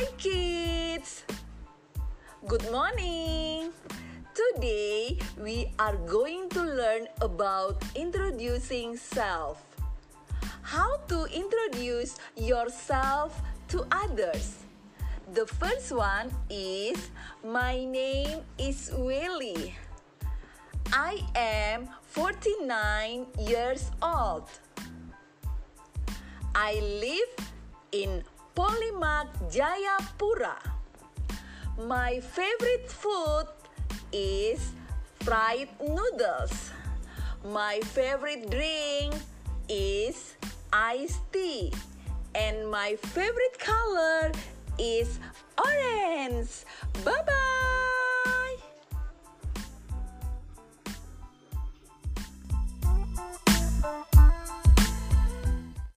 Hi kids! Good morning! Today we are going to learn about introducing self. How to introduce yourself to others. The first one is My name is Willie. I am 49 years old. I live in Polimak Jayapura. My favorite food is fried noodles. My favorite drink is iced tea. And my favorite color is orange. Bye bye.